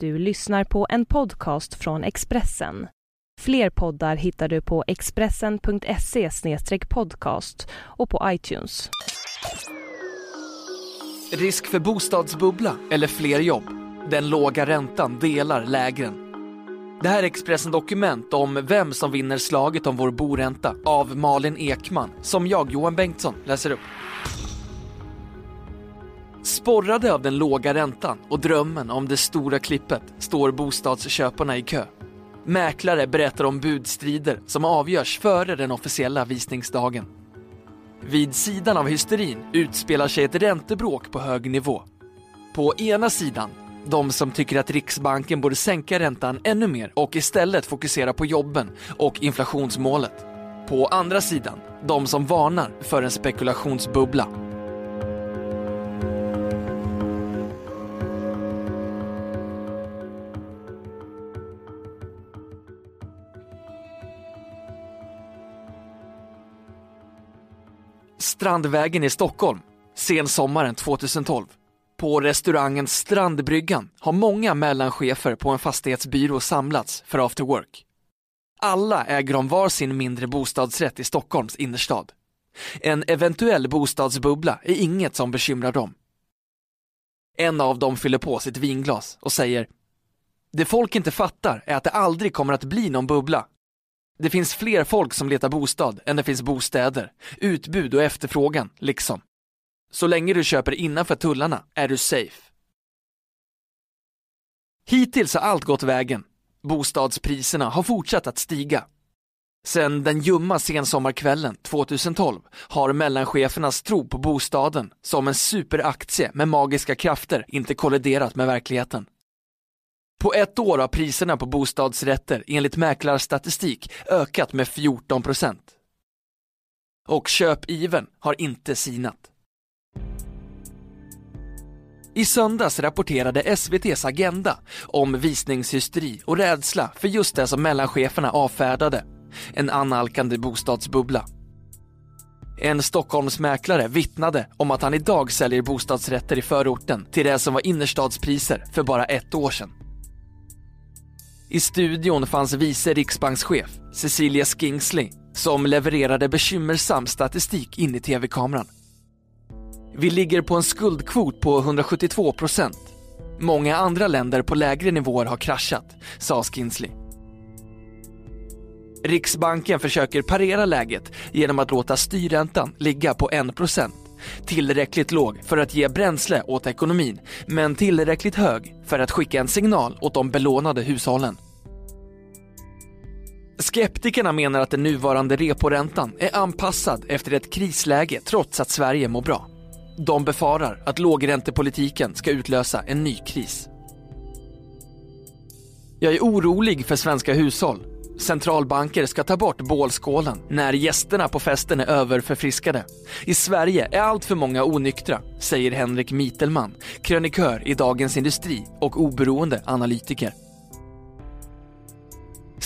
Du lyssnar på en podcast från Expressen. Fler poddar hittar du på expressen.se podcast och på iTunes. Risk för bostadsbubbla eller fler jobb. Den låga räntan delar lägren. Det här är Expressen Dokument om vem som vinner slaget om vår boränta av Malin Ekman, som jag, Johan Bengtsson, läser upp. Sporrade av den låga räntan och drömmen om det stora klippet står bostadsköparna i kö. Mäklare berättar om budstrider som avgörs före den officiella visningsdagen. Vid sidan av hysterin utspelar sig ett räntebråk på hög nivå. På ena sidan, de som tycker att Riksbanken borde sänka räntan ännu mer och istället fokusera på jobben och inflationsmålet. På andra sidan, de som varnar för en spekulationsbubbla. Strandvägen i Stockholm, sensommaren 2012. På restaurangen Strandbryggan har många mellanchefer på en fastighetsbyrå samlats för after work. Alla äger de var sin mindre bostadsrätt i Stockholms innerstad. En eventuell bostadsbubbla är inget som bekymrar dem. En av dem fyller på sitt vinglas och säger Det folk inte fattar är att det aldrig kommer att bli någon bubbla. Det finns fler folk som letar bostad än det finns bostäder. Utbud och efterfrågan, liksom. Så länge du köper innanför tullarna är du safe. Hittills har allt gått vägen. Bostadspriserna har fortsatt att stiga. Sen den ljumma sensommarkvällen 2012 har mellanchefernas tro på bostaden som en superaktie med magiska krafter inte kolliderat med verkligheten. På ett år har priserna på bostadsrätter enligt mäklarstatistik ökat med 14 procent. Och köpiven har inte sinat. I söndags rapporterade SVTs Agenda om visningshysteri och rädsla för just det som mellancheferna avfärdade, en annalkande bostadsbubbla. En Stockholmsmäklare vittnade om att han idag säljer bostadsrätter i förorten till det som var innerstadspriser för bara ett år sedan. I studion fanns vice riksbankschef Cecilia Skingsley som levererade bekymmersam statistik in i tv-kameran. Vi ligger på en skuldkvot på 172 procent. Många andra länder på lägre nivåer har kraschat, sa Skingsley. Riksbanken försöker parera läget genom att låta styrräntan ligga på 1 procent. Tillräckligt låg för att ge bränsle åt ekonomin, men tillräckligt hög för att skicka en signal åt de belånade hushållen. Skeptikerna menar att den nuvarande reporäntan är anpassad efter ett krisläge trots att Sverige mår bra. De befarar att lågräntepolitiken ska utlösa en ny kris. Jag är orolig för svenska hushåll. Centralbanker ska ta bort bålskålen när gästerna på festen är överförfriskade. I Sverige är allt för många onyktra, säger Henrik Mitelman, krönikör i Dagens Industri och oberoende analytiker.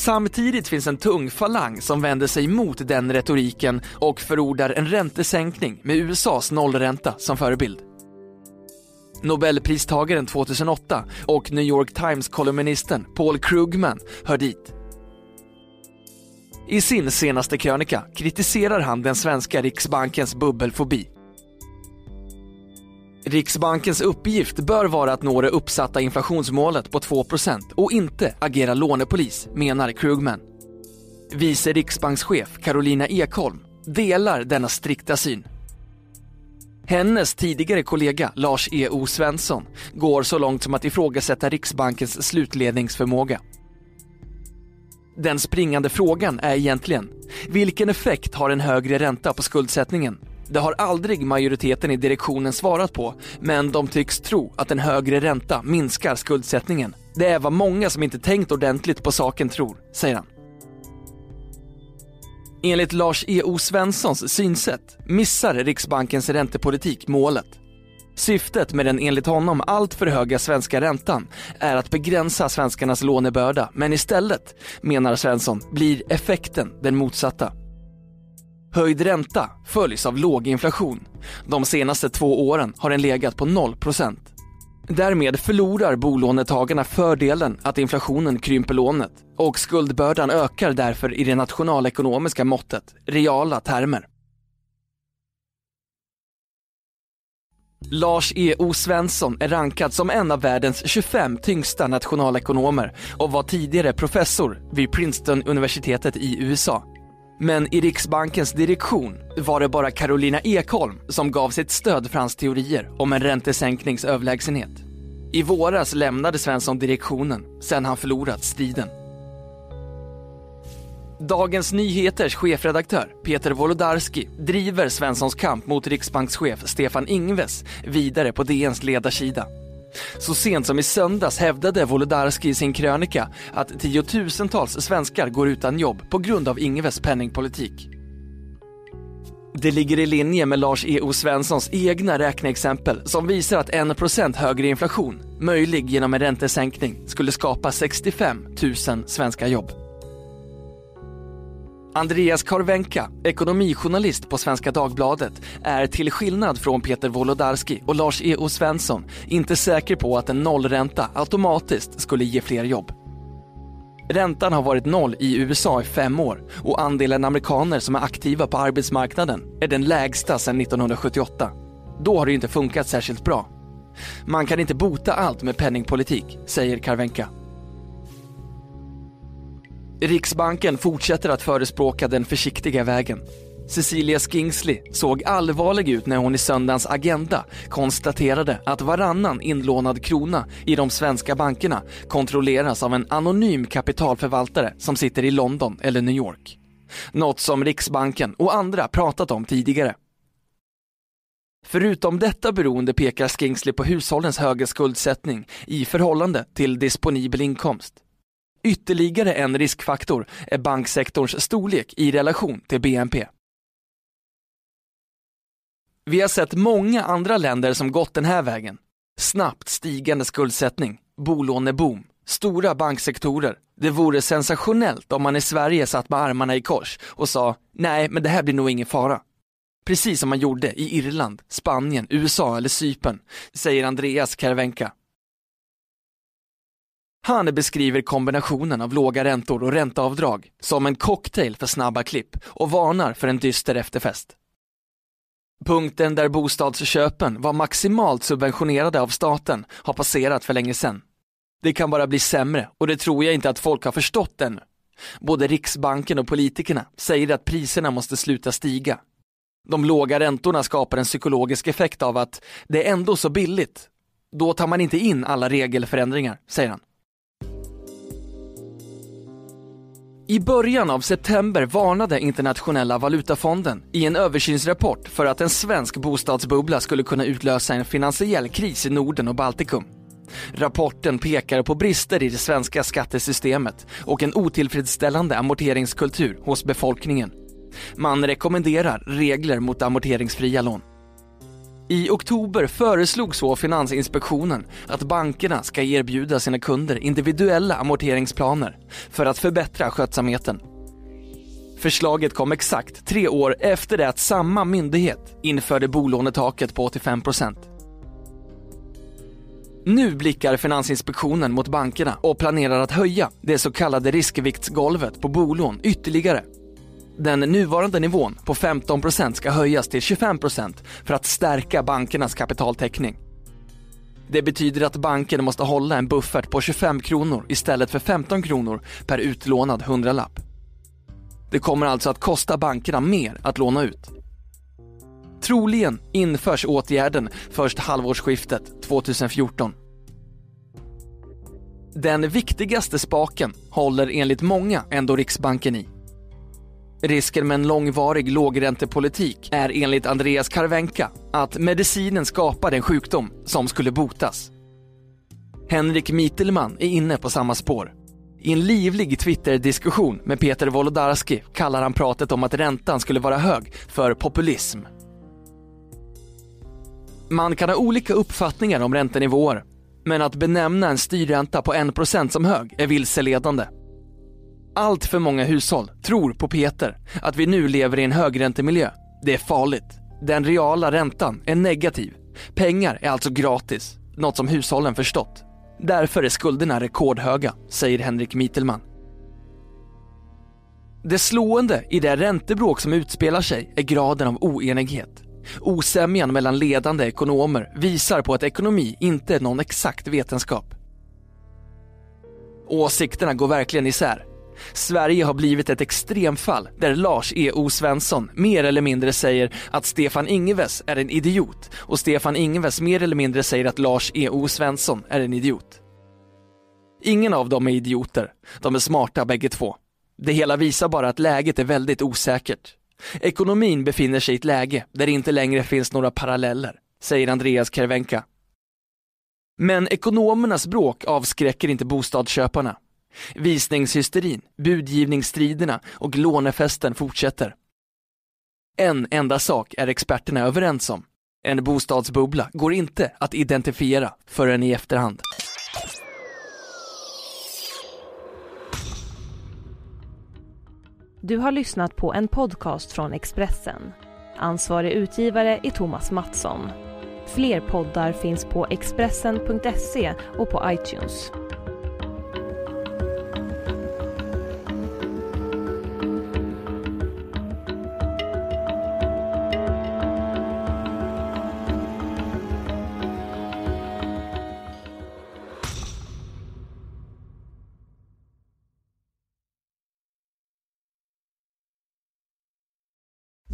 Samtidigt finns en tung falang som vänder sig mot den retoriken och förordar en räntesänkning med USAs nollränta som förebild. Nobelpristagaren 2008 och New York Times-kolumnisten Paul Krugman hör dit. I sin senaste krönika kritiserar han den svenska Riksbankens bubbelfobi. Riksbankens uppgift bör vara att nå det uppsatta inflationsmålet på 2% och inte agera lånepolis, menar Krugman. Vice riksbankschef Carolina Ekholm delar denna strikta syn. Hennes tidigare kollega Lars E.O. Svensson går så långt som att ifrågasätta Riksbankens slutledningsförmåga. Den springande frågan är egentligen, vilken effekt har en högre ränta på skuldsättningen? Det har aldrig majoriteten i direktionen svarat på, men de tycks tro att en högre ränta minskar skuldsättningen. Det är vad många som inte tänkt ordentligt på saken tror, säger han. Enligt Lars E.O. Svenssons synsätt missar Riksbankens räntepolitik målet. Syftet med den enligt honom alltför höga svenska räntan är att begränsa svenskarnas lånebörda, men istället, menar Svensson, blir effekten den motsatta. Höjd ränta följs av låg inflation. De senaste två åren har den legat på 0 procent. Därmed förlorar bolånetagarna fördelen att inflationen krymper lånet och skuldbördan ökar därför i det nationalekonomiska måttet, reala termer. Lars E.O. Svensson är rankad som en av världens 25 tyngsta nationalekonomer och var tidigare professor vid Princeton-universitetet i USA. Men i Riksbankens direktion var det bara Carolina Ekholm som gav sitt stöd för hans teorier om en räntesänknings överlägsenhet. I våras lämnade Svensson direktionen sen han förlorat striden. Dagens Nyheters chefredaktör Peter Wolodarski driver Svenssons kamp mot riksbankschef Stefan Ingves vidare på DNs ledarsida. Så sent som i söndags hävdade Wolodarski i sin krönika att tiotusentals svenskar går utan jobb på grund av Ingves penningpolitik. Det ligger i linje med Lars E.O. Svenssons egna räkneexempel som visar att 1% högre inflation, möjlig genom en räntesänkning, skulle skapa 65 000 svenska jobb. Andreas Karvenka, ekonomijournalist på Svenska Dagbladet, är till skillnad från Peter Wolodarski och Lars E.O. Svensson inte säker på att en nollränta automatiskt skulle ge fler jobb. Räntan har varit noll i USA i fem år och andelen amerikaner som är aktiva på arbetsmarknaden är den lägsta sedan 1978. Då har det inte funkat särskilt bra. Man kan inte bota allt med penningpolitik, säger Karvenka. Riksbanken fortsätter att förespråka den försiktiga vägen. Cecilia Skingsley såg allvarlig ut när hon i söndagens Agenda konstaterade att varannan inlånad krona i de svenska bankerna kontrolleras av en anonym kapitalförvaltare som sitter i London eller New York. Något som Riksbanken och andra pratat om tidigare. Förutom detta beroende pekar Skingsley på hushållens höga skuldsättning i förhållande till disponibel inkomst. Ytterligare en riskfaktor är banksektorns storlek i relation till BNP. Vi har sett många andra länder som gått den här vägen. Snabbt stigande skuldsättning, bolåneboom, stora banksektorer. Det vore sensationellt om man i Sverige satt med armarna i kors och sa nej, men det här blir nog ingen fara. Precis som man gjorde i Irland, Spanien, USA eller Cypern, säger Andreas Kervenka. Han beskriver kombinationen av låga räntor och ränteavdrag som en cocktail för snabba klipp och varnar för en dyster efterfest. Punkten där bostadsköpen var maximalt subventionerade av staten har passerat för länge sedan. Det kan bara bli sämre och det tror jag inte att folk har förstått ännu. Både Riksbanken och politikerna säger att priserna måste sluta stiga. De låga räntorna skapar en psykologisk effekt av att det är ändå så billigt. Då tar man inte in alla regelförändringar, säger han. I början av september varnade Internationella valutafonden i en översynsrapport för att en svensk bostadsbubbla skulle kunna utlösa en finansiell kris i Norden och Baltikum. Rapporten pekar på brister i det svenska skattesystemet och en otillfredsställande amorteringskultur hos befolkningen. Man rekommenderar regler mot amorteringsfria lån. I oktober föreslog så Finansinspektionen att bankerna ska erbjuda sina kunder individuella amorteringsplaner för att förbättra skötsamheten. Förslaget kom exakt tre år efter det att samma myndighet införde bolånetaket på 85% Nu blickar Finansinspektionen mot bankerna och planerar att höja det så kallade riskviktsgolvet på bolån ytterligare den nuvarande nivån på 15% ska höjas till 25% för att stärka bankernas kapitaltäckning. Det betyder att banken måste hålla en buffert på 25 kronor istället för 15 kronor per utlånad hundralapp. Det kommer alltså att kosta bankerna mer att låna ut. Troligen införs åtgärden först halvårsskiftet 2014. Den viktigaste spaken håller enligt många ändå Riksbanken i. Risken med en långvarig lågräntepolitik är enligt Andreas Karvenka att medicinen skapar en sjukdom som skulle botas. Henrik Mitelman är inne på samma spår. I en livlig Twitter-diskussion med Peter Wolodarski kallar han pratet om att räntan skulle vara hög för populism. Man kan ha olika uppfattningar om räntenivåer, men att benämna en styrränta på 1% som hög är vilseledande. Allt för många hushåll tror på Peter att vi nu lever i en högräntemiljö. Det är farligt. Den reala räntan är negativ. Pengar är alltså gratis. något som hushållen förstått. Därför är skulderna rekordhöga, säger Henrik Mitelman. Det slående i det räntebråk som utspelar sig är graden av oenighet. Osämjan mellan ledande ekonomer visar på att ekonomi inte är någon exakt vetenskap. Åsikterna går verkligen isär. Sverige har blivit ett extremfall där Lars E.O. Svensson mer eller mindre säger att Stefan Ingves är en idiot och Stefan Ingves mer eller mindre säger att Lars E.O. Svensson är en idiot. Ingen av dem är idioter, de är smarta bägge två. Det hela visar bara att läget är väldigt osäkert. Ekonomin befinner sig i ett läge där det inte längre finns några paralleller, säger Andreas Kervenka. Men ekonomernas bråk avskräcker inte bostadsköparna. Visningshysterin, budgivningsstriderna och lånefesten fortsätter. En enda sak är experterna överens om. En bostadsbubbla går inte att identifiera förrän i efterhand. Du har lyssnat på en podcast från Expressen. Ansvarig utgivare är Thomas Mattsson. Fler poddar finns på Expressen.se och på iTunes.